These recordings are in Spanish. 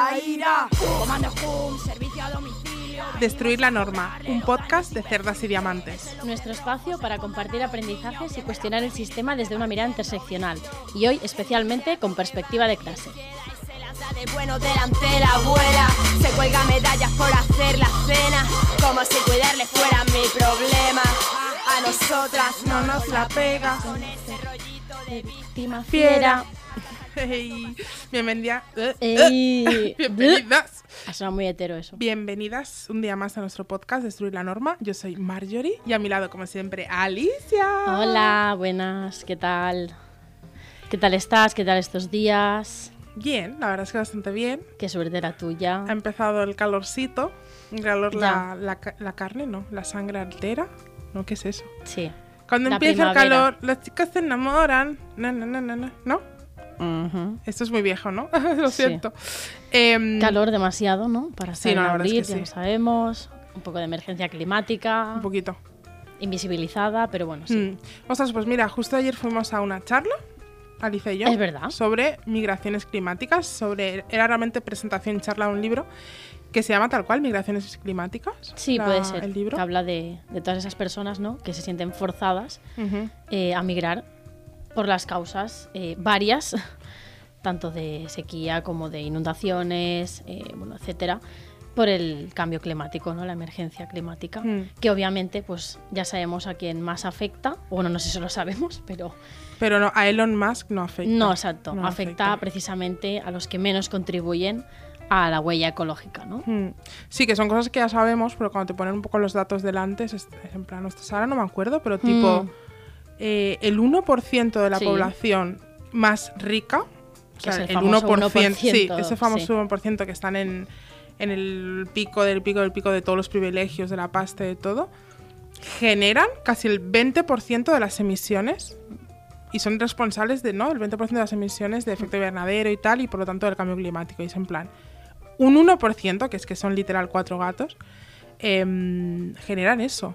La ira. Comando Hum, servicio a domicilio. Destruir la norma, un podcast de cerdas y diamantes. Nuestro espacio para compartir aprendizajes y cuestionar el sistema desde una mirada interseccional. Y hoy especialmente con perspectiva de clase. De bueno delante de la abuela. Se cuelga medallas por hacer la cena. Como si cuidarle fuera mi problema. A nosotras No nos la pega. con ese rollito de Víctima Fiera. Hey, bienvenida. Ey. Bienvenidas. Ha sonado muy hetero eso. Bienvenidas un día más a nuestro podcast Destruir la Norma. Yo soy Marjorie y a mi lado, como siempre, Alicia. Hola, buenas, ¿qué tal? ¿Qué tal estás? ¿Qué tal estos días? Bien, la verdad es que bastante bien. Qué suerte la tuya. Ha empezado el calorcito. El calor, la, la ca- la carne, ¿no? La sangre altera. ¿No? ¿Qué es eso? Sí. Cuando La empieza el calor, las chicas se enamoran. No, no, no, no, no. ¿No? Esto es muy viejo, ¿no? Lo Sí. siento. Em, Calor demasiado, ¿no? Para Sí, estar no, en verdad es abril, que ya sí. lo sabemos. Un poco de emergencia climática, Un poquito. invisibilizada, pero bueno, sí. Mm. Ostras, pues mira, justo ayer fuimos a una charla, Alicia y yo, Es verdad. sobre migraciones climáticas, sobre era realmente presentación charla de un libro que se llama tal cual Migraciones climáticas. Sí, la- puede ser. El libro. Que habla de, de todas esas personas, ¿no? Que se sienten forzadas eh, a migrar por las causas eh, varias, tanto de sequía como de inundaciones, eh, bueno, etcétera, por el cambio climático, ¿no? La emergencia climática, Mm. que obviamente, pues ya sabemos a quién más afecta. Bueno, no sé si lo sabemos, pero Pero no, a Elon Musk no afecta. no, exacto. No afecta, precisamente a los que menos contribuyen a la huella ecológica, ¿no? Mm. Sí, que son cosas que ya sabemos, pero cuando te ponen un poco los datos delante, es, en plan, ahora no me acuerdo, pero tipo, Mm. Eh, el 1% de la Sí. población más rica, o sea, el el, famoso 1%, sí, 1%, ese famoso sí. 1% que están en, en el pico del pico del pico de todos los privilegios, de la pasta, de todo, generan casi el 20% de las emisiones y son responsables de, ¿no? El 20% de las emisiones de efecto invernadero y tal, y por lo tanto del cambio climático. Y es en plan, un 1%, que es que son literal cuatro gatos, em, generan eso.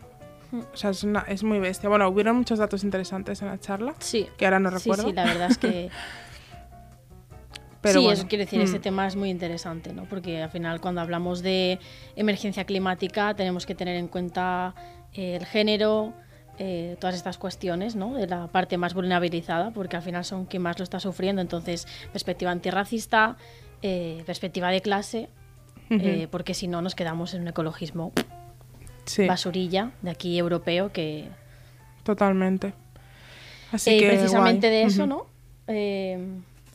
O sea, es, una- es muy bestia. Bueno, hubieron muchos datos interesantes en la charla, Sí. que ahora no Sí, recuerdo. sí, la verdad es que pero sí, bueno. eso quiere decir, Mm. ese tema es muy interesante, ¿no? Porque al final cuando hablamos de emergencia climática tenemos que tener en cuenta eh, el género, eh, todas estas cuestiones, ¿no? De la parte más vulnerabilizada, porque al final son quien más lo está sufriendo. Entonces, perspectiva antirracista, eh, perspectiva de clase, porque si no nos quedamos en un ecologismo Sí, basurilla de aquí europeo que totalmente. Así eh, que precisamente guay. de eso, Ujú. ¿no? Eh,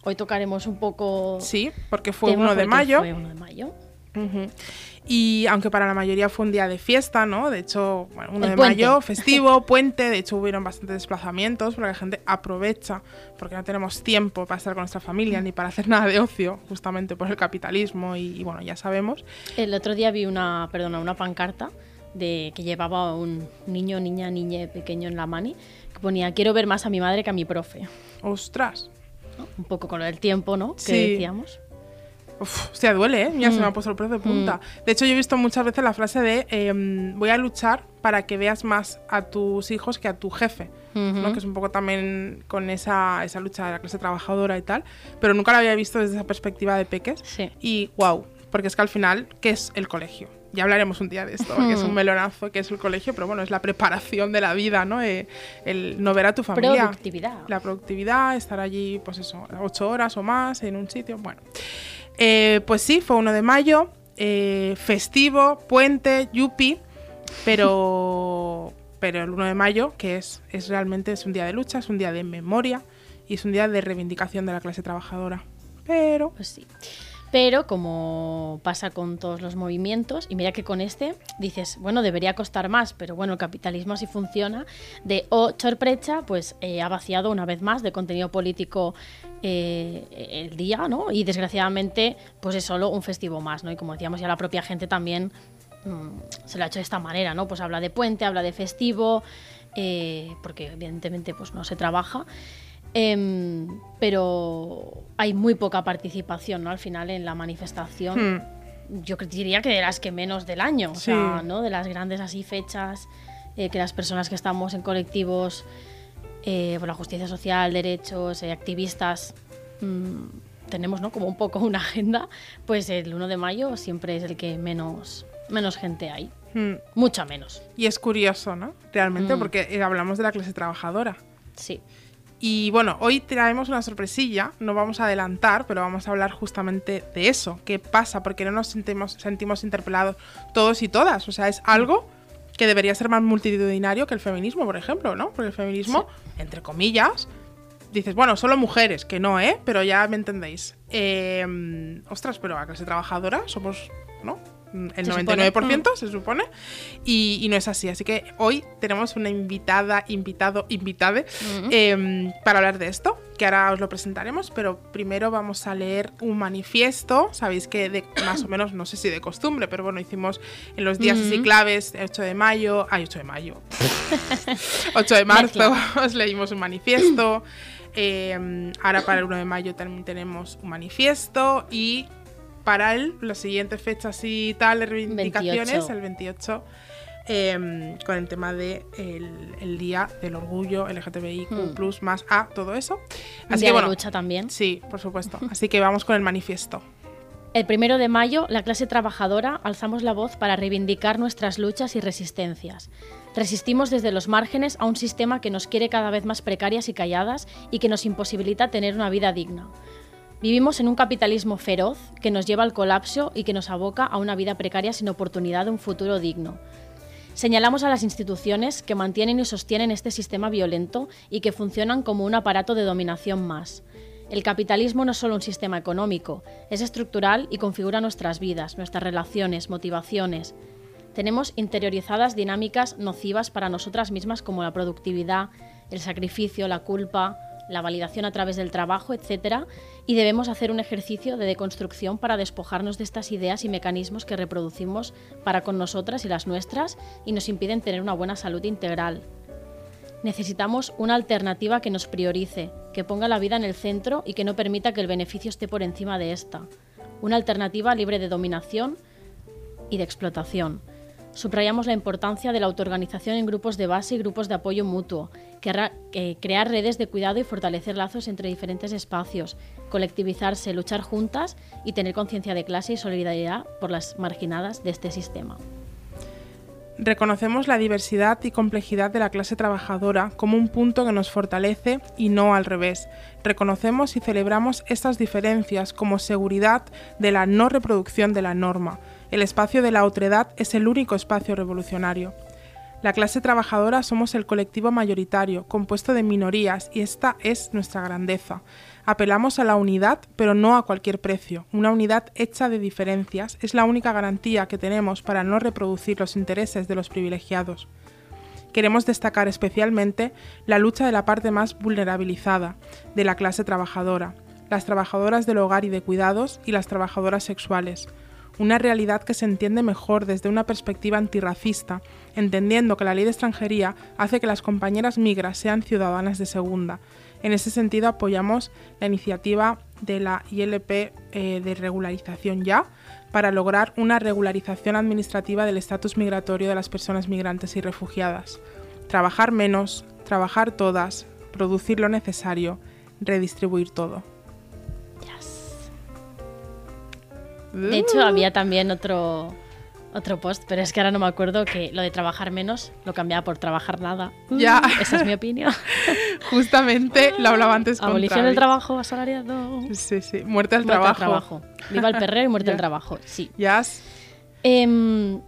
hoy tocaremos un poco Sí, porque fue tema 1 de mayo. Fue 1 de mayo. Ujú. Y aunque para la mayoría fue un día de fiesta, ¿no? De hecho, bueno, 1 El de puente. mayo, festivo, puente, de hecho hubieron bastantes desplazamientos porque la gente aprovecha, porque no tenemos tiempo para estar con nuestra familia ni para hacer nada de ocio, justamente por el capitalismo y, y bueno, ya sabemos. El otro día vi una, perdona, una pancarta de que llevaba un niño, niña, niñe pequeño en la mani que ponía quiero ver más a mi madre que a mi profe. Ostras. ¿no? Un poco con del tiempo, ¿no? Que Sí. decíamos. Uf, hostia, duele, ¿eh? Ya se Mm. me ha puesto el pelo de punta. De hecho, yo he visto muchas veces la frase de em, voy a luchar para que veas más a tus hijos que a tu jefe. Que es un poco también con esa, esa lucha de la clase trabajadora y tal. Pero nunca la había visto desde esa perspectiva de peques. Sí. Y wow, porque es que al final, ¿qué es el colegio? Ya hablaremos un día de esto, porque es un Hmm. melonazo que es el colegio, pero bueno, es la preparación de la vida, ¿no? Eh, el no ver a tu familia. Productividad. La productividad, estar allí, pues eso, ocho horas o más en un sitio. Bueno, Eh, pues sí, fue 1 de mayo, eh, festivo, puente, yupi, pero, pero el 1 de mayo, que es, es realmente es un día de lucha, es un día de memoria y es un día de reivindicación de la clase trabajadora. Pero, Pues sí. Pero como pasa con todos los movimientos, y mira que con este dices, bueno, debería costar más, pero bueno, el capitalismo así funciona, de O Chorprecha, pues eh, ha vaciado una vez más de contenido político eh, el día, ¿no? Y desgraciadamente, pues es solo un festivo más, ¿no? Y como decíamos, ya la propia gente también mm, se lo ha hecho de esta manera, ¿no? Pues habla de puente, habla de festivo, eh, porque evidentemente pues no se trabaja. Em, pero hay muy poca participación, ¿no? Al final en la manifestación. Hmm. Yo diría que de las que menos del año, o Sí. sea, ¿no? De las grandes así fechas, eh, que las personas que estamos en colectivos eh, por la justicia social, derechos, eh, activistas, mm, tenemos, ¿no? Como un poco una agenda, pues el 1 de mayo siempre es el que menos, menos gente hay. Hmm. Mucha menos, Y es curioso, ¿no? Realmente, Mm. porque eh, hablamos de la clase trabajadora. sí. Y bueno, hoy traemos una sorpresilla, no vamos a adelantar, pero vamos a hablar justamente de eso. ¿Qué pasa? Porque no nos sentimos, sentimos interpelados todos y todas. O sea, es algo que debería ser más multitudinario que el feminismo, por ejemplo, ¿no? Porque el feminismo, entre comillas, dices, bueno, solo mujeres, que no, ¿eh? Pero ya me entendéis. Eh, ostras, pero la clase trabajadora somos, ¿no? El Se 99% se supone. Y, y no es así. Así que hoy tenemos una invitada, invitado, invitade eh, para hablar de esto, que ahora os lo presentaremos, pero primero vamos a leer un manifiesto. Sabéis que de, más o menos, no sé si de costumbre, pero bueno, hicimos en los días así claves, el 8 de mayo, ay, 8 de mayo, 8 de marzo, os leímos un manifiesto. Eh, ahora para el 1 de mayo también tenemos un manifiesto y para el, las siguientes fechas y tal, de reivindicaciones, 28. el 28, eh, con el tema de el, el Día del Orgullo LGTBIQ+, Hmm. más A, todo eso. Así día que de bueno, lucha también. sí, por supuesto. Así que vamos con el manifiesto. El primero de mayo, la clase trabajadora alzamos la voz para reivindicar nuestras luchas y resistencias. Resistimos desde los márgenes a un sistema que nos quiere cada vez más precarias y calladas y que nos imposibilita tener una vida digna. Vivimos en un capitalismo feroz que nos lleva al colapso y que nos aboca a una vida precaria sin oportunidad de un futuro digno. Señalamos a las instituciones que mantienen y sostienen este sistema violento y que funcionan como un aparato de dominación más. El capitalismo no es solo un sistema económico, es estructural y configura nuestras vidas, nuestras relaciones, motivaciones. Tenemos interiorizadas dinámicas nocivas para nosotras mismas como la productividad, el sacrificio, la culpa, la validación a través del trabajo, etc. Y debemos hacer un ejercicio de deconstrucción para despojarnos de estas ideas y mecanismos que reproducimos para con nosotras y las nuestras y nos impiden tener una buena salud integral. Necesitamos una alternativa que nos priorice, que ponga la vida en el centro y que no permita que el beneficio esté por encima de esta. Una alternativa libre de dominación y de explotación. Subrayamos la importancia de la autoorganización en grupos de base y grupos de apoyo mutuo, crear redes de cuidado y fortalecer lazos entre diferentes espacios, colectivizarse, luchar juntas y tener conciencia de clase y solidaridad por las marginadas de este sistema. Reconocemos la diversidad y complejidad de la clase trabajadora como un punto que nos fortalece y no al revés. Reconocemos y celebramos estas diferencias como seguridad de la no reproducción de la norma. El espacio de la otredad es el único espacio revolucionario. La clase trabajadora somos el colectivo mayoritario, compuesto de minorías, y esta es nuestra grandeza. Apelamos a la unidad, pero no a cualquier precio. Una unidad hecha de diferencias es la única garantía que tenemos para no reproducir los intereses de los privilegiados. Queremos destacar especialmente la lucha de la parte más vulnerabilizada, de la clase trabajadora, las trabajadoras del hogar y de cuidados y las trabajadoras sexuales. Una realidad que se entiende mejor desde una perspectiva antirracista, entendiendo que la ley de extranjería hace que las compañeras migras sean ciudadanas de segunda. En ese sentido apoyamos la iniciativa de la ILP eh, de regularización ya para lograr una regularización administrativa del estatus migratorio de las personas migrantes y refugiadas. Trabajar menos, trabajar todas, producir lo necesario, redistribuir todo. De hecho, había también otro, otro post, pero es que ahora no me acuerdo que lo de trabajar menos lo cambiaba por trabajar nada. Ya. Esa es mi opinión. Justamente lo hablaba antes con Abolición del trabajo asalariado. Sí, sí. Muerte al Muerte al trabajo. trabajo. Viva el perreo y muerte al trabajo. Sí. Yes. Em,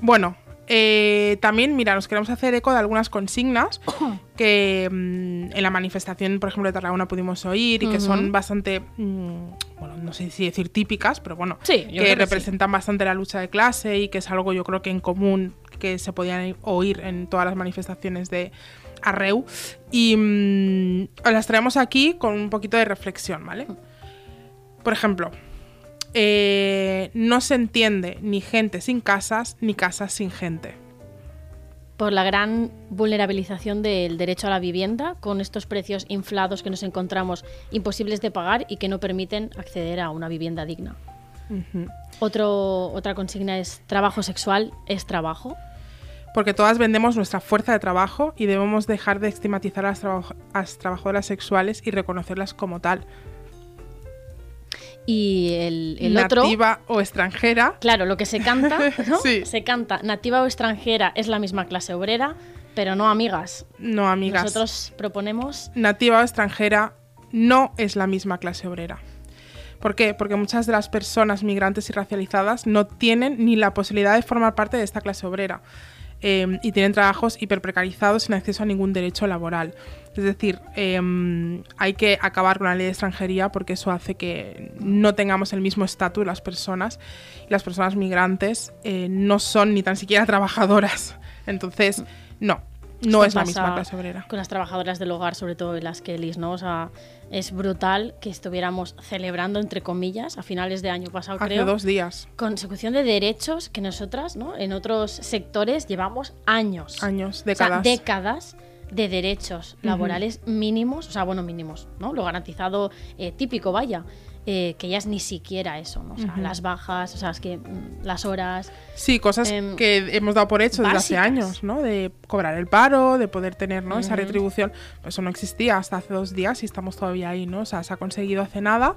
Bueno, Eh, también, mira, nos queremos hacer eco de algunas consignas que mm, en la manifestación, por ejemplo, de Tarragona pudimos oír y que son bastante, mm, bueno, no sé si decir típicas, pero bueno, Sí, que representan bastante la lucha de clase y que es algo yo creo que en común que se podían oír en todas las manifestaciones de Arreu. Y mm, os las traemos aquí con un poquito de reflexión, ¿vale? Por ejemplo, eh, no se entiende ni gente sin casas ni casas sin gente. por la gran vulnerabilización del derecho a la vivienda, con estos precios inflados que nos encontramos imposibles de pagar y que no permiten acceder a una vivienda digna. Otro, otra consigna es trabajo sexual es trabajo. Porque todas vendemos nuestra fuerza de trabajo y debemos dejar de estigmatizar a las, traba- a las trabajadoras sexuales y reconocerlas como tal. Y el, el otro, Nativa o extranjera. claro, lo que se canta, ¿no? Sí. Se canta nativa o extranjera es la misma clase obrera, pero no amigas. No, amigas. Nosotros proponemos nativa o extranjera no es la misma clase obrera. ¿Por qué? Porque muchas de las personas migrantes y racializadas no tienen ni la posibilidad de formar parte de esta clase obrera eh, y tienen trabajos hiperprecarizados sin acceso a ningún derecho laboral. Es decir, eh, hay que acabar con la ley de extranjería porque eso hace que no tengamos el mismo estatus las personas las personas migrantes eh, no son ni tan siquiera trabajadoras. Entonces, no, no Esto es la misma clase obrera. Con las trabajadoras del hogar, sobre todo las Kellys, ¿no? O sea, es brutal que estuviéramos celebrando, entre comillas, a finales de año pasado, Hace creo, dos días. consecución de derechos que nosotras, ¿no? En otros sectores llevamos años. Años, O sea, décadas. décadas de derechos laborales mínimos, o sea, bueno, mínimos, ¿no? Lo garantizado eh, típico, vaya. Eh, que es ni siquiera eso, ¿no? O sea, las bajas, o sea, es que mm, las horas. Sí, cosas Em, que hemos dado por hecho desde hace años, ¿no? De cobrar el paro, de poder tener ¿no? esa retribución. Pues eso no existía hasta hace dos días y estamos todavía ahí, ¿no? O sea, se ha conseguido hace nada.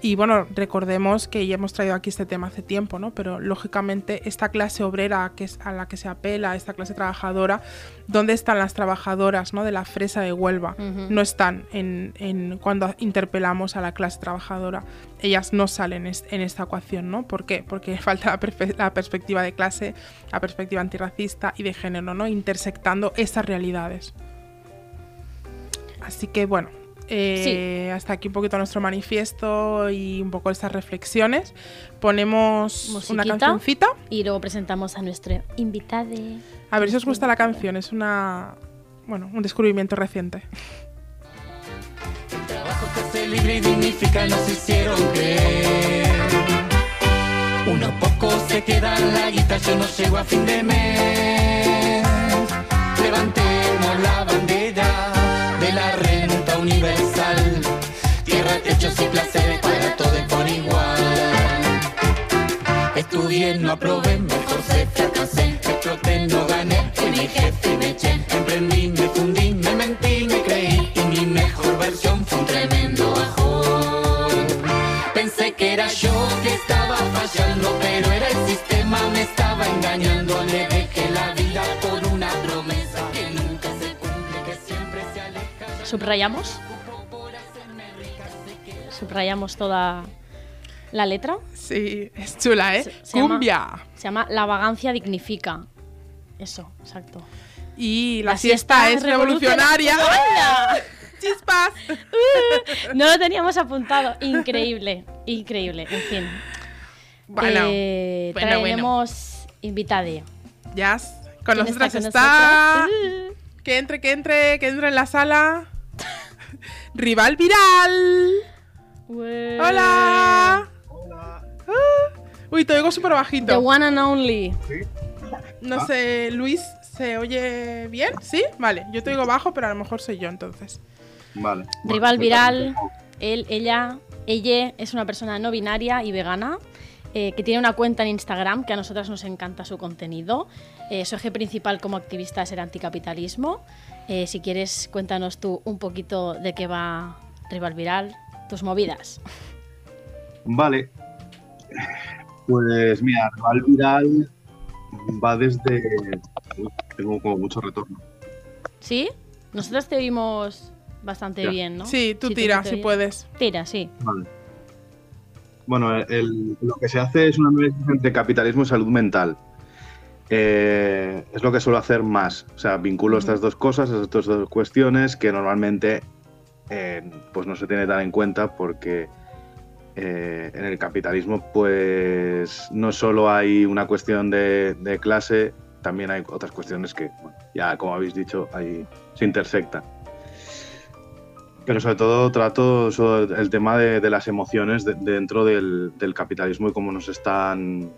Y bueno, recordemos que ya hemos traído aquí este tema hace tiempo, ¿no? Pero lógicamente esta clase obrera que es a la que se apela, esta clase trabajadora, ¿dónde están las trabajadoras, ¿no? De la fresa de Huelva. No están en, en cuando interpelamos a la clase trabajadora. Ellas no salen es- en esta ecuación, ¿no? ¿Por qué? Porque falta la perspectiva de clase, la perspectiva antirracista y de género, ¿no? Intersectando esas realidades. Así que bueno, eh, hasta aquí un poquito nuestro manifiesto y un poco estas reflexiones. Ponemos una cancioncita. Y luego presentamos a nuestro invitado. A ver si os gusta la canción. Es una. Bueno, un descubrimiento reciente. trabajo que hace libre y dignifica nos hicieron creer. Unos pocos se quedan la guita, yo no llego a fin de mes. Techos y placeres para todos por igual. Estudié, no aprobé, mejor se fracasé. Exploté, no gané, fui mi jefe y me eché. Emprendí, me fundí, me mentí, me creí. Y mi mejor versión fue un tremendo bajón. Pensé que era yo que estaba fallando, pero era el sistema, me estaba engañando. Le dejé la vida por una promesa que Subrayamos toda la letra. Sí, es chula, ¿eh? Se- se llama- Cumbia. Se llama La vagancia dignifica. Eso, exacto. Y la, La siesta, siesta es revolucionaria. revolucionaria. ¡Chispas! No lo teníamos apuntado. Increíble, increíble. En fin. Bueno, Eh, bueno, bueno. traeremos invitade. Con ¿Quién nosotras con está. nosotras? Que entre, que entre, que entre en la sala. Rival Viral. ¡Hola! ¡Hola! Uy, te oigo súper The bajito. one and only. No sé, Luis, ¿se oye bien? ¿Sí? Vale, yo te oigo bajo, pero a lo mejor soy yo entonces. Vale. Rival Bueno, viral. Él, ella, ella es una persona no binaria y vegana. eh, que tiene una cuenta en Instagram que a nosotras nos encanta su contenido. Eh, su eje principal como activista es el anticapitalismo. Eh, si quieres, cuéntanos tú un poquito de qué va Rival Viral, tus movidas. Vale. Pues mira, Rival Viral va desde. Tengo como mucho retorno. ¿Sí? Nosotras te oímos bastante Ya. bien, ¿no? Sí, tú te- tira, si puedes. Tira, sí. Vale. Bueno, el- lo que se hace es un análisis entre capitalismo y salud mental. eh, es lo que suelo hacer más. O sea, vinculo estas dos cosas, estas dos cuestiones que normalmente eh, pues no se tiene tan en cuenta porque eh, en el capitalismo pues no solo hay una cuestión de, de clase, también hay otras cuestiones que, bueno, ya como habéis dicho, ahí se intersectan. Pero sobre todo trato sobre el tema de, de las emociones de- dentro del, del capitalismo y cómo nos están,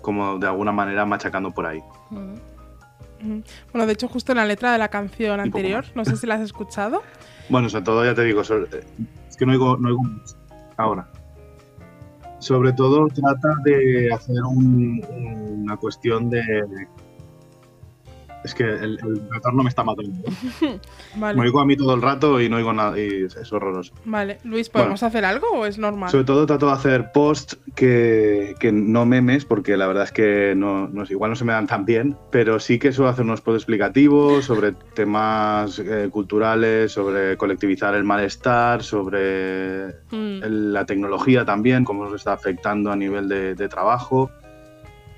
como de alguna manera machacando por ahí. Bueno, de hecho, justo en la letra de la canción anterior, no sé si la has escuchado. Bueno, sobre todo ya te digo, es que no oigo, no oigo mucho ahora. Sobre todo trata de hacer un- una cuestión de... Es que el, el retorno me está matando. Me oigo a mí todo el rato y no oigo nada y es, horroroso. vale. Luis, ¿podemos hacer algo o es normal? Sobre todo trato de hacer posts que, que no memes, porque la verdad es que no, no igual no se me dan tan bien, pero sí que suelo hacer unos posts explicativos sobre temas eh, culturales, sobre colectivizar el malestar, sobre Mm, el- la tecnología también, cómo nos está afectando a nivel de, de trabajo,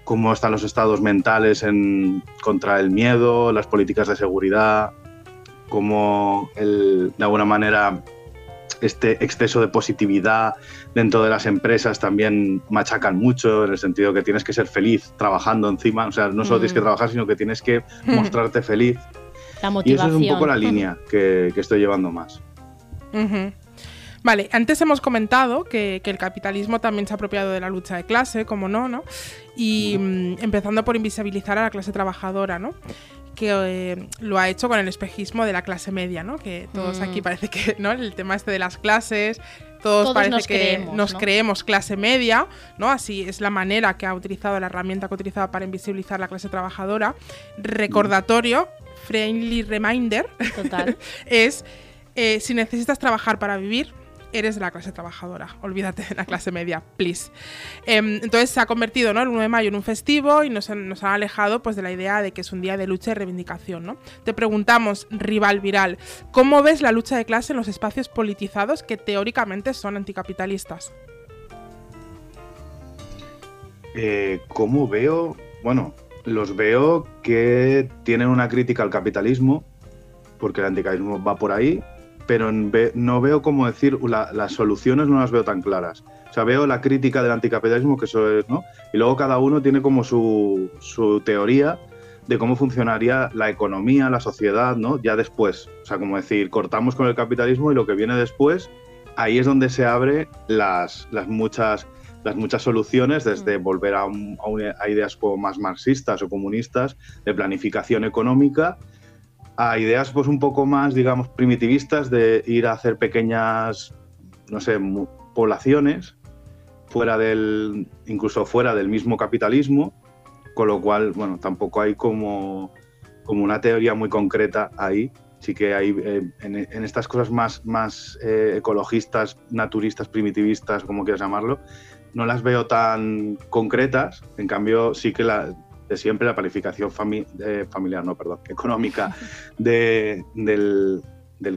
cómo están los estados mentales en, contra el miedo, las políticas de seguridad, cómo el- de alguna manera este exceso de positividad dentro de las empresas también machacan mucho, en el sentido que tienes que ser feliz trabajando encima, o sea, no solo tienes que Mm. trabajar, sino que tienes que mostrarte feliz. La Y eso motivación. es un poco la línea que, que estoy llevando más. Ujú. Vale, antes hemos comentado que, que el capitalismo también se ha apropiado de la lucha de clase, como no, ¿no? Y mm, empezando por invisibilizar a la clase trabajadora, ¿no? Que eh, lo ha hecho con el espejismo de la clase media, ¿no? Que todos Mm. aquí parece que, ¿no? El tema este de las clases, todos, Todos parece nos que creemos, nos ¿no? creemos clase media, ¿no? Así es la manera que ha utilizado, la herramienta que ha utilizado para invisibilizar la clase trabajadora. Recordatorio, friendly reminder, Total. es eh, si necesitas trabajar para vivir, eres de la clase trabajadora. Olvídate de la clase media, please. Em, entonces se ha convertido ¿no? el 1 de mayo en un festivo y nos, han- alejado pues, de la idea de que es un día de lucha y reivindicación. ¿no? Te preguntamos, rival viral, ¿cómo ves la lucha de clase en los espacios politizados que teóricamente son anticapitalistas? Eh, ¿Cómo veo? Bueno, los veo que tienen una crítica al capitalismo, porque el anticapitalismo va por ahí, pero no veo cómo decir, la- las soluciones no las veo tan claras. O sea, veo la crítica del anticapitalismo, que eso es, ¿no? Y luego cada uno tiene como su, su teoría de cómo funcionaría la economía, la sociedad, ¿no? Ya después. O sea, como decir, cortamos con el capitalismo y lo que viene después, ahí es donde se abre las, las muchas las muchas soluciones, desde volver a, un- a un- a ideas como más marxistas o comunistas de planificación económica, a ideas pues un poco más, digamos, primitivistas de ir a hacer pequeñas, no sé, poblaciones fuera del, incluso fuera del mismo capitalismo, con lo cual, bueno, tampoco hay como, como una teoría muy concreta ahí. Sí que hay eh, en, en estas cosas más, más eh, ecologistas, naturistas, primitivistas, como quieras llamarlo, no las veo tan concretas. En cambio, sí que la, de siempre la planificación fami- familiar, no, perdón, económica de- del,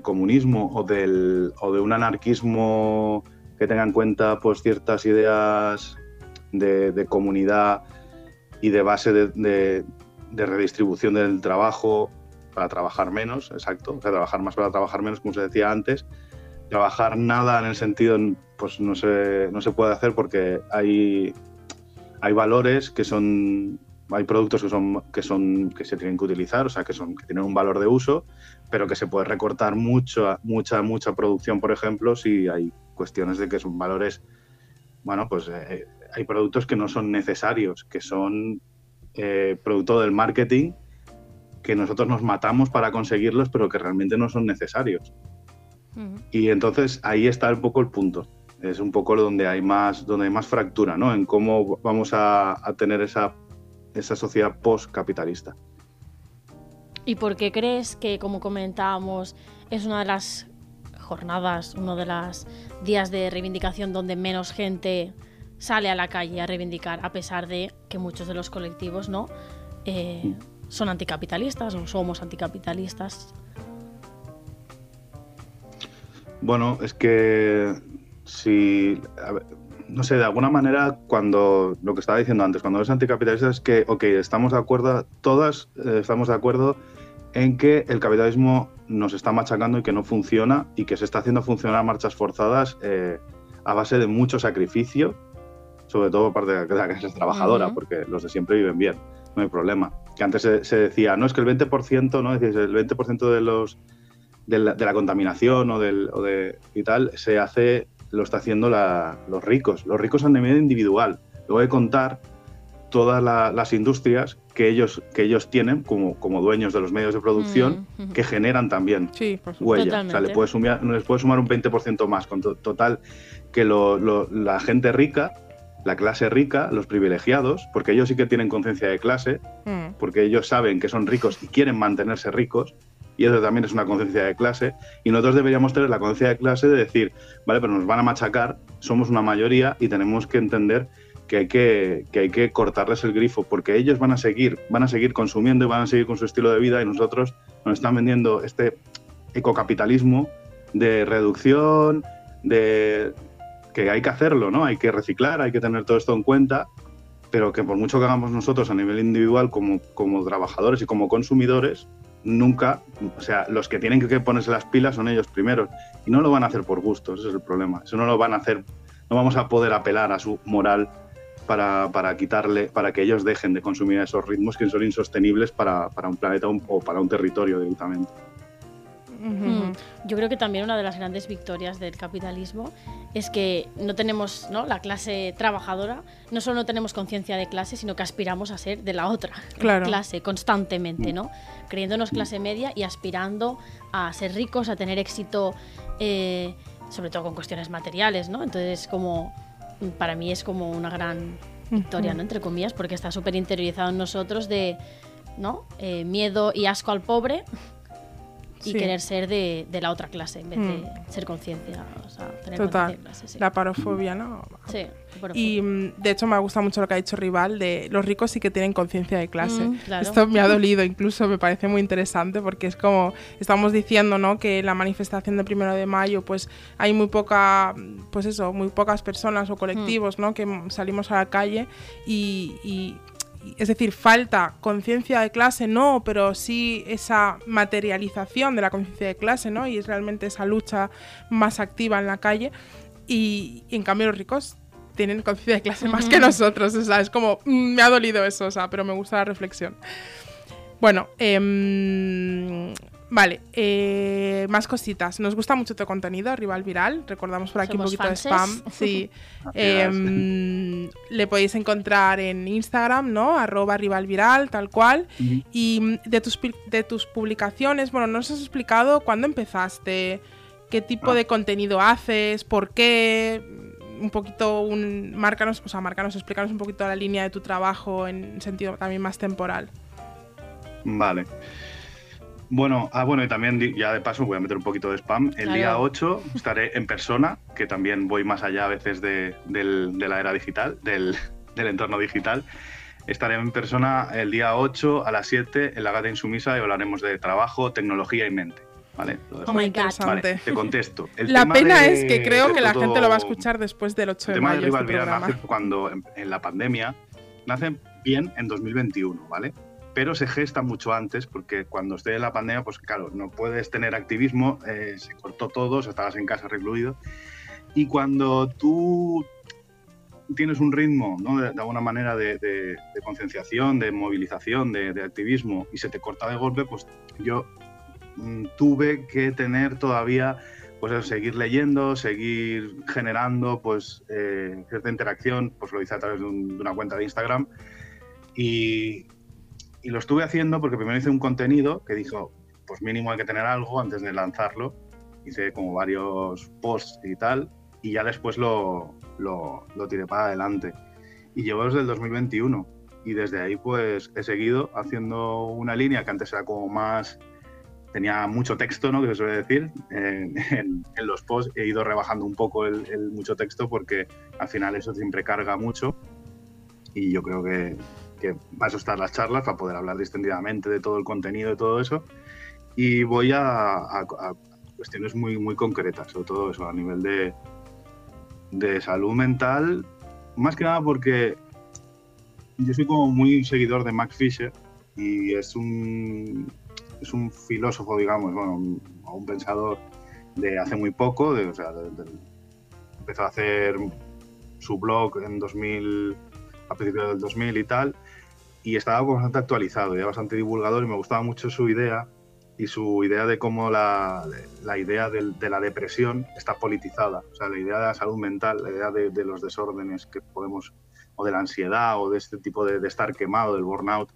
comunismo o, de un anarquismo que tenga en cuenta pues, ciertas ideas de, comunidad y de base de redistribución del trabajo para trabajar menos, exacto, o sea, trabajar más para trabajar menos, como se decía antes. Trabajar nada en el sentido, pues no se, no se puede hacer porque hay, hay valores que son, hay productos que son, que son, que se tienen que utilizar, o sea, que son, que tienen un valor de uso, pero que se puede recortar mucho, mucha, mucha producción, por ejemplo, si hay cuestiones de que son valores, bueno, pues eh, hay productos que no son necesarios, que son eh, producto del marketing, que nosotros nos matamos para conseguirlos, pero que realmente no son necesarios. Y entonces ahí está un poco el punto. Es un poco donde hay más, donde hay más fractura, ¿no? En cómo vamos a, a tener esa, esa sociedad post-capitalista. ¿Y por qué crees que, como comentábamos, es una de las jornadas, uno de los días de reivindicación donde menos gente sale a la calle a reivindicar, a pesar de que muchos de los colectivos no Eh, son anticapitalistas o somos anticapitalistas? Bueno, es que si. a ver, no sé, de alguna manera, cuando lo que estaba diciendo antes, cuando eres anticapitalista es que, ok, estamos de acuerdo, todas eh, estamos de acuerdo en que el capitalismo nos está machacando y que no funciona y que se está haciendo funcionar marchas forzadas eh, a base de mucho sacrificio, sobre todo por parte de la clase trabajadora, porque los de siempre viven bien, no hay problema. Que antes se, se decía, no, es que el 20%, ¿no? Decías, el 20% de los de la, de la contaminación o, del, o de y tal se hace, lo está haciendo la- los ricos. Los ricos a nivel individual. Luego que contar todas la- las industrias que ellos, que ellos tienen como, como dueños de los medios de producción Mm, que generan también Sí, por huella. O sea, le puedes sumar, les puedes sumar un 20% más. Con to- total, que lo- lo- la gente rica, la clase rica, los privilegiados, porque ellos sí que tienen conciencia de clase, Mm. porque ellos saben que son ricos y quieren mantenerse ricos, y eso también es una conciencia de clase, y nosotros deberíamos tener la conciencia de clase de decir, vale, pero nos van a machacar, somos una mayoría y tenemos que entender que hay que, que hay que cortarles el grifo, porque ellos van a seguir, van a seguir consumiendo y van a seguir con su estilo de vida y nosotros nos están vendiendo este ecocapitalismo de reducción, de que hay que hacerlo, ¿no? Hay que reciclar, hay que tener todo esto en cuenta, pero que por mucho que hagamos nosotros a nivel individual como, como trabajadores y como consumidores, nunca, o sea, los que tienen que ponerse las pilas son ellos primeros y no lo van a hacer por gusto, ese es el problema. Eso no lo van a hacer, no vamos a poder apelar a su moral para, para quitarle, para que ellos dejen de consumir esos ritmos que son insostenibles para, para un planeta o para un territorio directamente. Ujú, Mm. ujú. Yo creo que también una de las grandes victorias del capitalismo es que no tenemos, ¿no? La clase trabajadora, no solo no tenemos conciencia de clase, sino que aspiramos a ser de la otra Claro. clase constantemente, ¿no? Creyéndonos clase media y aspirando a ser ricos, a tener éxito, eh, sobre todo con cuestiones materiales, ¿no? Entonces, como para mí es como una gran victoria, ¿no? Entre comillas, porque está súper interiorizado en nosotros de, ¿no? Eh, miedo y asco al pobre y Sí. querer ser de, de la otra clase en vez de Mm. ser conciencia, o sea, tener Total. conciencia de clase. Sí. La parofobia, ¿no? Sí, Y mm, de hecho me gusta mucho lo que ha dicho Rival de los ricos sí que tienen conciencia de clase. Mm, claro. Esto me ha dolido incluso, me parece muy interesante porque es como estamos diciendo, ¿no? Que la manifestación del primero de mayo, pues hay muy poca, pues eso, muy pocas personas o colectivos, ¿no? Que salimos a la calle y- es decir, falta conciencia de clase, no, pero sí esa materialización de la conciencia de clase, ¿no? Y es realmente esa lucha más activa en la calle. Y, y en cambio los ricos tienen conciencia de clase más que nosotros. O sea, es como, mm, me ha dolido eso, o sea, pero me gusta la reflexión. Bueno, em, vale, eh, más cositas. Nos gusta mucho tu contenido, Rival Viral. Recordamos por aquí Somos un poquito fanses. de spam. Sí. Em, le podéis encontrar en Instagram, ¿no? Arroba Rival Viral, tal cual. Y mm, de tus, pi- de tus publicaciones, bueno, nos has explicado cuándo empezaste, qué tipo Ah. de contenido haces, por qué, mm, un poquito, un, márcanos, o sea, márcanos, explícanos un poquito la línea de tu trabajo en sentido también más temporal. Vale. Bueno, ah, bueno, y también ya de paso voy a meter un poquito de spam. El Claro. día 8 estaré en persona, que también voy más allá a veces de, del- de la era digital, del, del entorno digital. Estaré en persona el día 8 a las 7 en la Gata Insumisa y hablaremos de trabajo, tecnología y mente. ¿Vale? Oh my God. Vale, te contesto. El La tema pena de- es que creo de que la todo- gente lo va a escuchar después del 8 el de tema mayo. de Rival este Viral programa. nace cuando en, en la pandemia nace bien en 2021, ¿vale? Pero se gesta mucho antes porque cuando esté la pandemia, pues claro, no puedes tener activismo, eh, se cortó todo, o sea, estabas en casa recluido. Y cuando tú tienes un ritmo, ¿no? de, de alguna manera, de, de- de concienciación, de movilización, de, activismo, y se te corta de golpe, pues yo mm, tuve que tener todavía pues eso, seguir leyendo, seguir generando pues eh, cierta interacción, pues lo hice a través un- de una cuenta de Instagram y, y lo estuve haciendo porque primero hice un contenido que dijo, pues mínimo hay que tener algo antes de lanzarlo, hice como varios posts y tal y ya después lo, lo, lo tiré para adelante y llevo desde el 2021 y desde ahí pues he seguido haciendo una línea que antes era como más tenía mucho texto, ¿no? Que se suele decir. En, en- en los posts he ido rebajando un poco el, el mucho texto porque al final eso siempre carga mucho. Y yo creo que, que para eso están las charlas, para poder hablar distendidamente de todo el contenido y todo eso. Y voy a, a- a cuestiones muy, muy concretas, sobre todo eso, a nivel de, de salud mental, más que nada porque yo soy como muy seguidor de Max Fisher y es un, es un filósofo, digamos, bueno, un, un pensador de hace muy poco, de, o sea, empezó a hacer su blog en 2000, a principios del 2000 y tal, y estaba bastante actualizado, ya bastante divulgador y me gustaba mucho su idea y su idea de cómo la, la idea del- de, la depresión está politizada, o sea, la idea de la salud mental, la idea de, de los desórdenes que podemos, o de la ansiedad, o de este tipo de, de estar quemado, del burnout,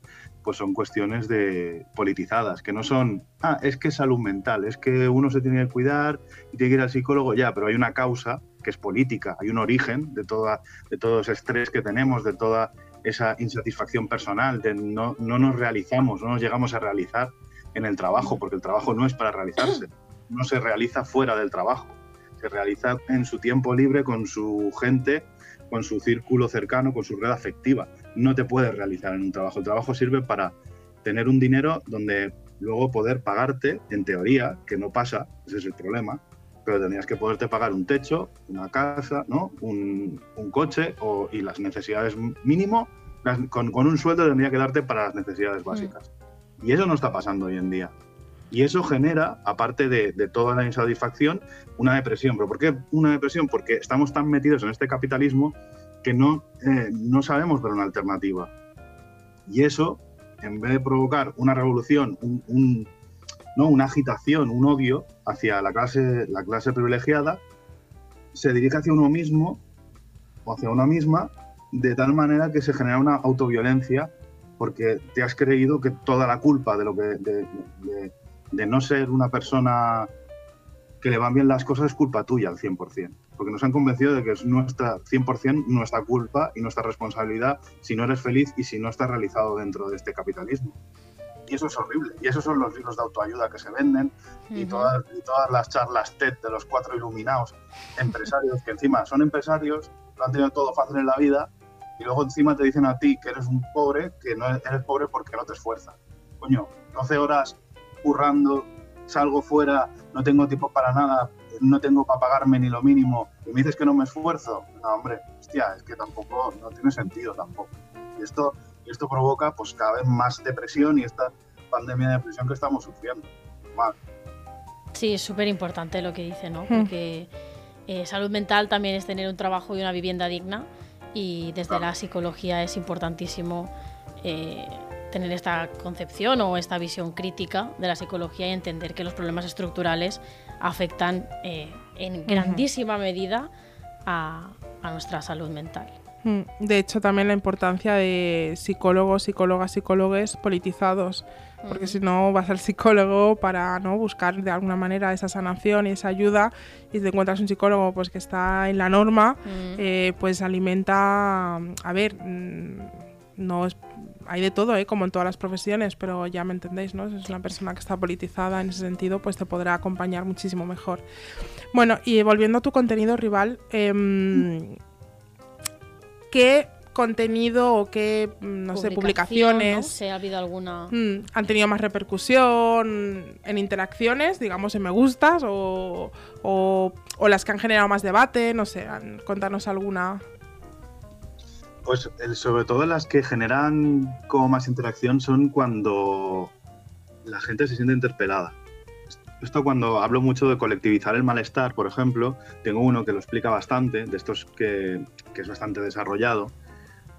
pues son cuestiones de politizadas, que no son, ah, es que es salud mental, es que uno se tiene que cuidar y tiene que ir al psicólogo, ya, pero hay una causa que es política, hay un origen de, toda, de todo ese estrés que tenemos, de toda esa insatisfacción personal, de no, no nos realizamos, no nos llegamos a realizar en el trabajo, porque el trabajo no es para realizarse, no se realiza fuera del trabajo, se realiza en su tiempo libre con su gente, con su círculo cercano, con su red afectiva. No te puedes realizar en un trabajo. El trabajo sirve para tener un dinero donde luego poder pagarte, en teoría, que no pasa, ese es el problema, pero tendrías que poderte pagar un techo, una casa, ¿no? un, un coche o, y las necesidades mínimo, las- con, con un sueldo tendría que darte para las necesidades básicas. Y eso no está pasando hoy en día. Y eso genera, aparte de, de toda la insatisfacción, una depresión. ¿Pero por qué una depresión? Porque estamos tan metidos en este capitalismo que no, eh, no sabemos ver una alternativa. Y eso, en vez de provocar una revolución, un, un- ¿no? una agitación, un odio hacia la clase, la clase privilegiada, se dirige hacia uno mismo o hacia una misma de tal manera que se genera una autoviolencia porque te has creído que toda la culpa de lo que de, de- no ser una persona que le van bien las cosas es culpa tuya al 100%, porque nos han convencido de que es nuestra 100% nuestra culpa y nuestra responsabilidad si no eres feliz y si no estás realizado dentro de este capitalismo. Y eso es horrible. Y esos son los libros de autoayuda que se venden y, todas, y todas las charlas TED de los cuatro iluminados empresarios, que encima son empresarios, lo han tenido todo fácil en la vida, y luego encima te dicen a ti que eres un pobre, que no eres pobre porque no te esfuerzas. Coño, 12 horas currando, salgo fuera, no tengo tiempo para nada, no tengo para pagarme ni lo mínimo, y me dices que no me esfuerzo. No, hombre, hostia, es que tampoco, no tiene sentido tampoco. Y esto, esto provoca pues cada vez más depresión y esta pandemia de depresión que estamos sufriendo. Mal. Sí, es súper importante lo que dice, ¿no? Hmm. Porque eh, salud mental también es tener un trabajo y una vivienda digna y desde Claro. la psicología es importantísimo eh, tener esta concepción o esta visión crítica de la psicología y entender que los problemas estructurales afectan eh, en grandísima medida a, a nuestra salud mental. Mm, De hecho, también la importancia de psicólogos, psicólogas, psicólogues politizados. Porque si no, vas al psicólogo para no buscar de alguna manera esa sanación y esa ayuda, y te encuentras un psicólogo pues que está en la norma, Mm. eh, pues alimenta. A ver, mm, no es. Hay de todo, ¿eh? como en todas las profesiones, pero ya me entendéis, ¿no? Si es una persona que está politizada en ese sentido, pues te podrá acompañar muchísimo mejor. Bueno, y volviendo a tu contenido rival, em, ¿qué contenido o qué, mm, no sé, publicaciones ¿no? Si ha habido alguna... mm, han tenido más repercusión en interacciones, digamos, en me gustas o, o- o las que han generado más debate? No sé, contanos alguna. Pues el- sobre todo las que generan como más interacción son cuando la gente se siente interpelada. Esto cuando hablo mucho de colectivizar el malestar, por ejemplo, tengo uno que lo explica bastante, de estos que, que es bastante desarrollado,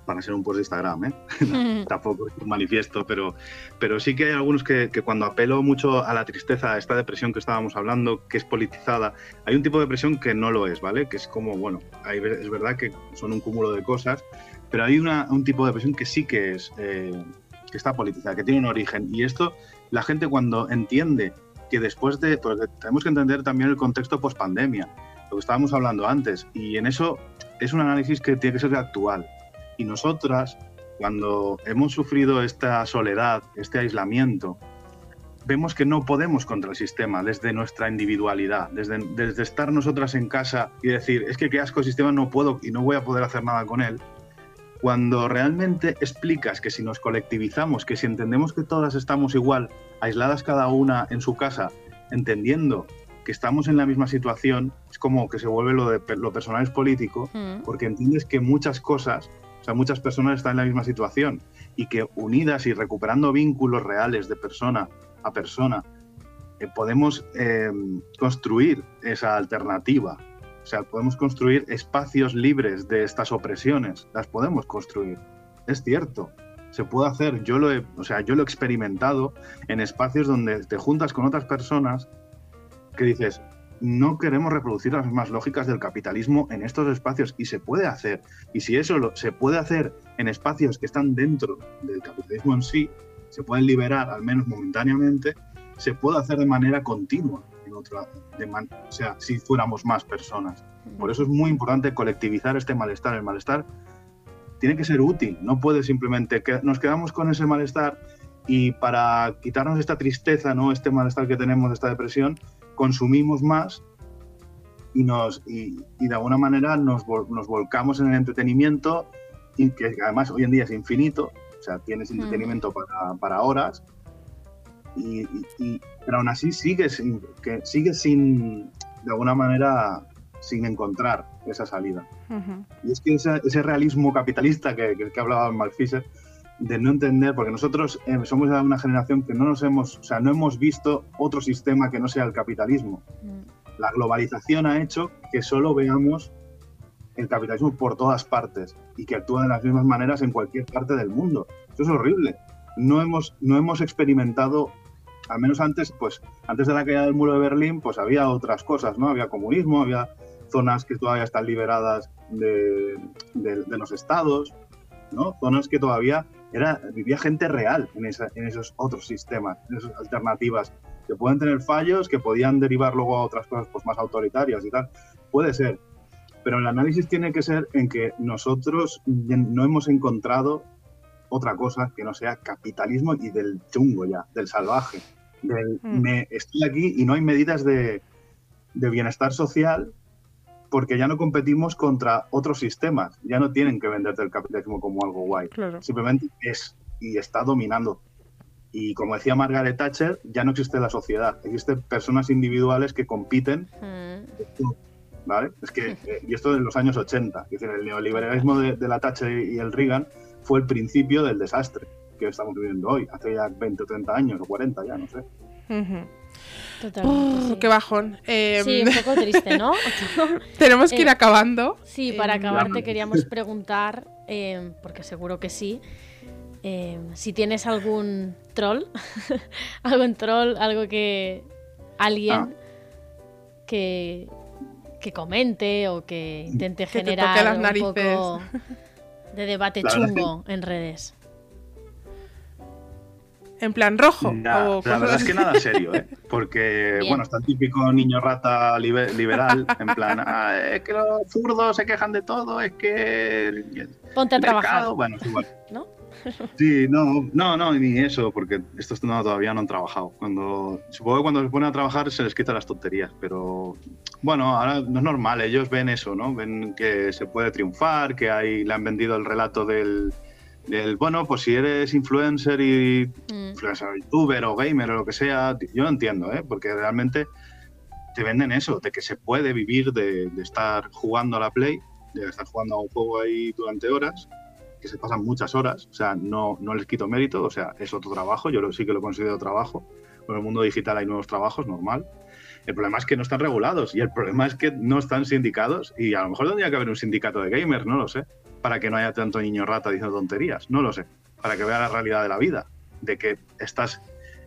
para ser un post de Instagram, ¿eh? tampoco es un manifiesto, pero, pero sí que hay algunos que, que cuando apelo mucho a la tristeza, a esta depresión que estábamos hablando, que es politizada, hay un tipo de depresión que no lo es, ¿vale? Que es como, bueno, hay es verdad que son un cúmulo de cosas, pero hay una- un tipo de depresión que sí que es, eh, que está politizada, que tiene un origen. Y esto, la gente cuando entiende que después de, porque tenemos que entender también el contexto post-pandemia, lo que estábamos hablando antes, y en eso es un análisis que tiene que ser actual. Y nosotras, cuando hemos sufrido esta soledad, este aislamiento, vemos que no podemos contra el sistema desde nuestra individualidad, desde, desde estar nosotras en casa y decir, es que qué asco el sistema, no puedo y no voy a poder hacer nada con él. Cuando realmente explicas que si nos colectivizamos, que si entendemos que todas estamos igual, aisladas cada una en su casa, entendiendo que estamos en la misma situación, es como que se vuelve lo de lo personal es político, Mm. porque entiendes que muchas cosas, o sea, muchas personas están en la misma situación y que unidas y recuperando vínculos reales de persona a persona, eh, podemos eh, construir esa alternativa. O sea, podemos construir espacios libres de estas opresiones, las podemos construir. Es cierto, se puede hacer. Yo lo he, o sea, yo lo he experimentado en espacios donde te juntas con otras personas que dices, no queremos reproducir las mismas lógicas del capitalismo en estos espacios y se puede hacer. Y si eso se puede hacer en espacios que están dentro del capitalismo en sí, se pueden liberar al menos momentáneamente, se puede hacer de manera continua. En otra, de man- o sea, si fuéramos más personas. Por eso es muy importante colectivizar este malestar. El malestar tiene que ser útil, no puede simplemente que nos quedamos con ese malestar y para quitarnos esta tristeza, no este malestar que tenemos, esta depresión, consumimos más y nos y, y de alguna manera nos, vol- nos volcamos en el entretenimiento y que además hoy en día es infinito, o sea, tienes entretenimiento para, para horas y, y- pero aún así sigues sin, que sigues sin de alguna manera sin encontrar esa salida. Ujú. Y es que ese, ese realismo capitalista que, que, que hablaba Mark Fisher, de no entender, porque nosotros eh, somos de una generación que no nos hemos, o sea, no hemos visto otro sistema que no sea el capitalismo. Mm. La globalización ha hecho que solo veamos el capitalismo por todas partes y que actúa de las mismas maneras en cualquier parte del mundo. Eso es horrible. No hemos, no hemos experimentado, al menos antes, pues antes de la caída del muro de Berlín, pues había otras cosas, ¿no? Había comunismo, había zonas que todavía están liberadas de, de- de los estados, ¿no? Zonas que todavía era, vivía gente real en, esa- en esos otros sistemas, en esas alternativas, que pueden tener fallos, que podían derivar luego a otras cosas pues, más autoritarias y tal. Puede ser. Pero el análisis tiene que ser en que nosotros no hemos encontrado otra cosa que no sea capitalismo y del chungo ya, del salvaje. Del, Mm. me, estoy aquí y no hay medidas de, de bienestar social porque ya no competimos contra otros sistemas. Ya no tienen que venderte el capitalismo como algo guay. Claro. Simplemente es y está dominando. Y como decía Margaret Thatcher, ya no existe la sociedad. Existen personas individuales que compiten Mm. ¿vale? Es que, eh, y esto de los años 80, es decir, el neoliberalismo de, de la Thatcher y el Reagan fue el principio del desastre que estamos viviendo hoy, hace ya 20 o 30 años o 40 ya, no sé. Totalmente. Uh, sí. qué bajón. Eh, Sí, un poco triste, ¿no? tenemos que ir Eh, acabando. Sí, para Eh, acabar te queríamos preguntar, eh, porque seguro que sí, eh, si tienes algún troll, algún troll, algo que alguien Ah. que, que comente o que intente Que generar las un poco de debate La chungo en redes. En plan rojo. Ya, o la verdad es que nada serio, ¿eh? Porque, Bien. bueno, está el típico niño rata libe- liberal, en plan, "Ah, es que los zurdos se quejan de todo, es que... el- Ponte a trabajar, mercado", Bueno, es igual. ¿no? Sí, no, no, no, ni eso, porque estos no, todavía no han trabajado. Cuando, supongo que cuando se ponen a trabajar se les quitan las tonterías, pero bueno, ahora no es normal, ellos ven eso, ¿no? Ven que se puede triunfar, que hay, le han vendido el relato del, bueno, pues si eres influencer y Mm, influencer, youtuber o gamer o lo que sea, yo no entiendo, ¿eh? Porque realmente te venden eso, de que se puede vivir de, de estar jugando a la Play, de estar jugando a un juego ahí durante horas, que se pasan muchas horas, o sea, no, no les quito mérito, o sea, es otro trabajo, yo lo, sí que lo considero trabajo, en el mundo digital hay nuevos trabajos, normal. El problema es que no están regulados y el problema es que no están sindicados y a lo mejor tendría que haber un sindicato de gamers, no lo sé, para que no haya tanto niño rata diciendo tonterías, no lo sé, para que vea la realidad de la vida, de que estás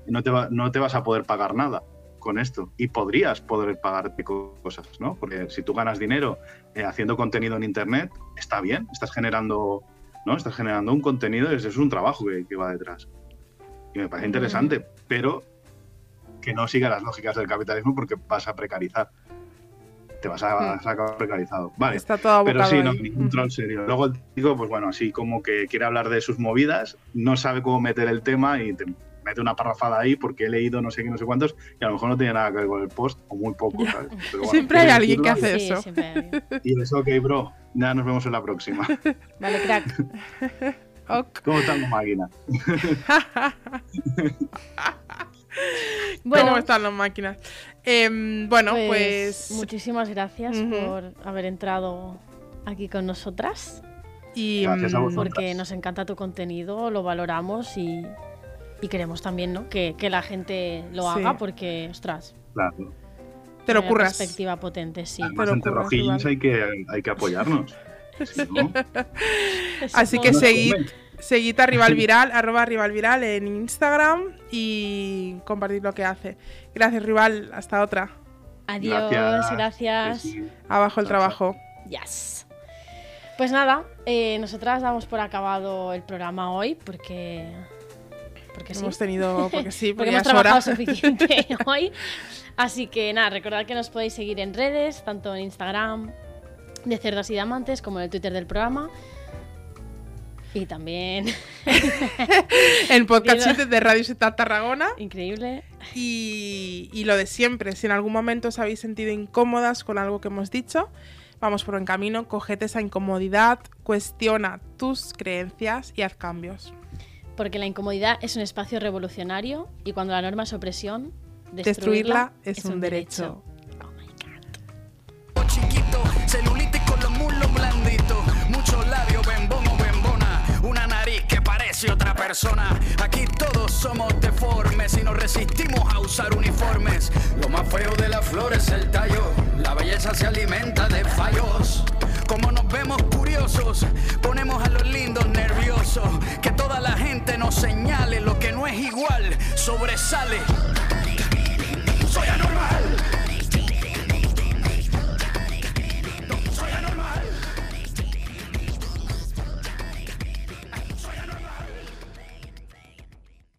no te, va- no te vas a poder pagar nada con esto y podrías poder pagarte co- cosas, ¿no? Porque si tú ganas dinero eh, haciendo contenido en internet, está bien, estás generando, ¿no? Estás generando un contenido y eso es un trabajo que, que va detrás. Y me parece interesante, pero que no siga las lógicas del capitalismo porque vas a precarizar. Te vas a, vas a acabar precarizado. Vale. Está todo Pero sí, no, ahí. ningún troll serio. Luego el tío, pues bueno, así como que quiere hablar de sus movidas, no sabe cómo meter el tema y te mete una parrafada ahí porque he leído no sé qué, no sé cuántos, y a lo mejor no tiene nada que ver con el post, o muy poco, ¿sabes? Pero bueno, Siempre hay alguien que hace sí, eso. Y eso, ok, bro, ya nos vemos en la próxima. Vale, crack. Ok. ¿Cómo está la máquina? Bueno, ¿Cómo están las máquinas? Em, bueno, pues... muchísimas gracias por haber entrado aquí con nosotras. y, Gracias a mm, vosotros. porque nos encanta tu contenido, lo valoramos y, y queremos también ¿no? que, que la gente lo Sí. haga porque, ostras, Claro. Te lo curras. perspectiva potente, sí. Además, Pero entre rojillos hay que, hay que apoyarnos. No, Así que seguid. Seguid a Rival Viral, arroba Rival Viral en Instagram y compartid lo que hace. Gracias, Rival. Hasta otra. Adiós, gracias. Sí. Abajo el trabajo. Yes. Pues nada, eh, nosotras damos por acabado el programa hoy porque. Porque sí. Hemos tenido, porque sí, porque porque, hemos hora. trabajado suficiente hoy. Así que nada, recordad que nos podéis seguir en redes, tanto en Instagram de Cerdas y Diamantes como en el Twitter del programa. Y también, En podcast Digo- 7 de Radio Ciudad Tarragona. increíble, Y, y lo de siempre, si en algún momento os habéis sentido incómodas con algo que hemos dicho, vamos por buen camino, cogete esa incomodidad, cuestiona tus creencias y haz cambios. porque la incomodidad es un espacio revolucionario y cuando la norma es opresión, Destruirla es un derecho. Otra persona. Aquí todos somos deformes y nos resistimos a usar uniformes. Lo más feo de la flor es el tallo, la belleza se alimenta de fallos. Como nos vemos curiosos, ponemos a los lindos nerviosos. Que toda la gente nos señale lo que no es igual, sobresale. Soy anormal.